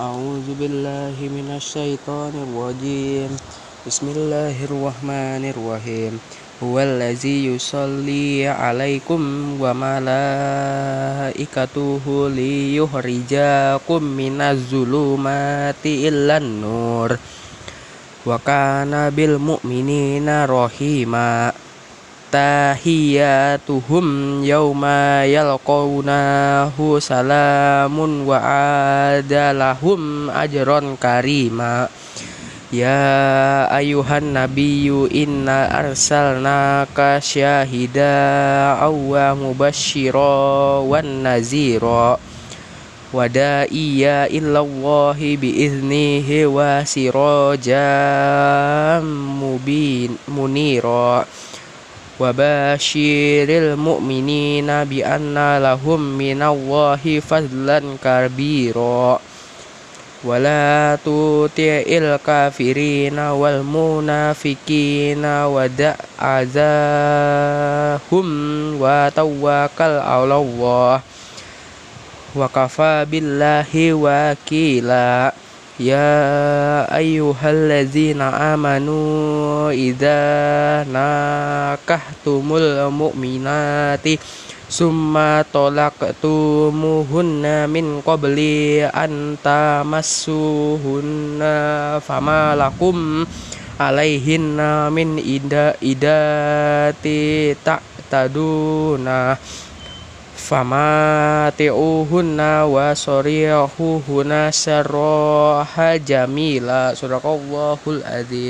أعوذ بالله من الشيطان الرجيم بسم الله الرحمن الرحيم هو الذي يصلي عليكم وملائكته ليخرجاكم من الظلمات إلى النور وكان بالمؤمنين رحيما tahiyatuhum yawma yalqawnahu salamun wa adalahum ajron karima. Ya ayuhan nabiyyu inna arsalnaka syahida awwa mubashshira wan nazira. Wada'iya illallahi biiznihi wa sirajan mubin munira wabashiril mu'minina bi anna lahum minallahi fadlan kabira. Wala tuti'il kafirina wal munafikina wada azahum wa tawakal 'ala Allah. Wa kafa billahi wakila. وكيلا Ya ayyuhallazina amanu idza nakahtumul mu'minati summa talaqtumuhunna min qabli an tamassuhunna fama lakum alaihinna min ida idati ta'taduna famati'uhunna wa sarihuhunna sarraha jamila. Sadaqallahul adzim